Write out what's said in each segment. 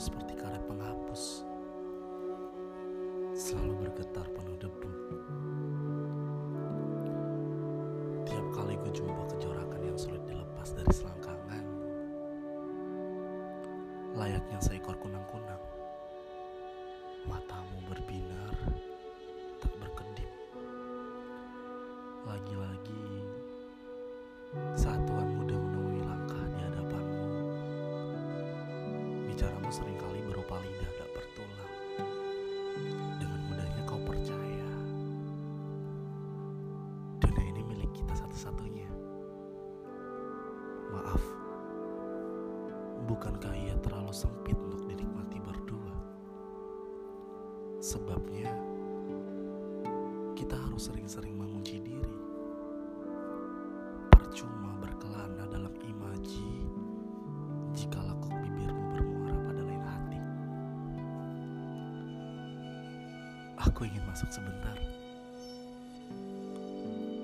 Seperti karet penghapus. Selalu bergetar penuh debu. Tiap kali ku jumpa kejorakan yang sulit dilepas dari selangkangan Layaknya seekor kunang-kunang Matamu berbinar Tak berkedip Lagi-lagi Bicaramu sering kali berupa lidah tak bertulang Dengan mudahnya kau percaya. Dunia ini milik kita satu-satunya. Maaf. Bukankah ia terlalu sempit untuk dinikmati berdua? Sebabnya Kita harus sering-sering mengunci Aku ingin masuk sebentar.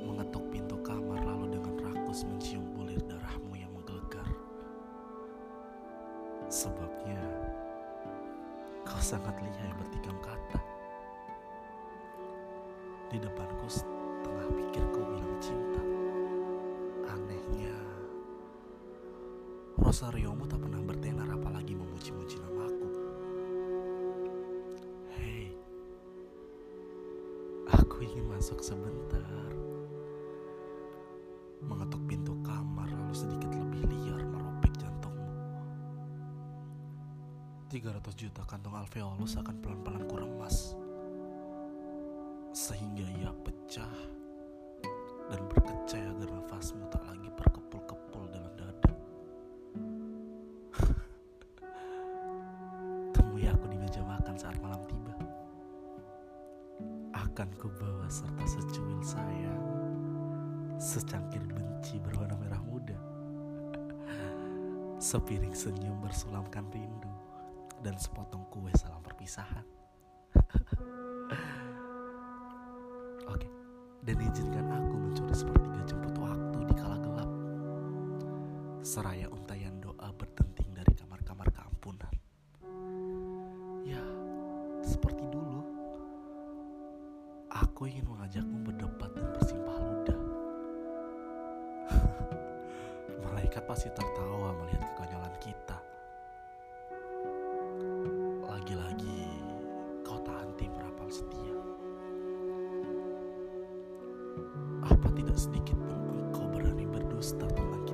Mengetuk pintu kamar lalu dengan rakus mencium bulir darahmu yang menggelegar. Sebabnya Kau sangat lihai bertikam kata. Di depanku setengah pikirku bilang cinta. Anehnya Rosariomu tak pernah Aku ingin masuk sebentar. Mengetuk pintu kamar lalu sedikit lebih liar meropik jantungmu. 300 juta kantong alveolus akan pelan-pelan kuremas Sehingga ia pecah Dan berkecai agar nafasmu tak lagi berkepul-kepul dalam dada. Temui aku di meja makan saat malam tiba Akan kubawa serta secuil sayang Secangkir benci berwarna merah muda. Sepiring senyum bersulamkan rindu. Dan sepotong kue salam perpisahan. Oke Dan izinkan aku mencuri sepertiga jemput waktu di kala gelap. Seraya untayan doa berdenting dari kamar-kamar keampunan. Ya, seperti dulu Aku ingin mengajakmu berdebat dan bersimpah ludah? Malaikat pasti tertawa melihat kekonyolan kita. Lagi-lagi kau tak henti merapal setia. Apa tidak sedikit pun engkau berani berdusta tentang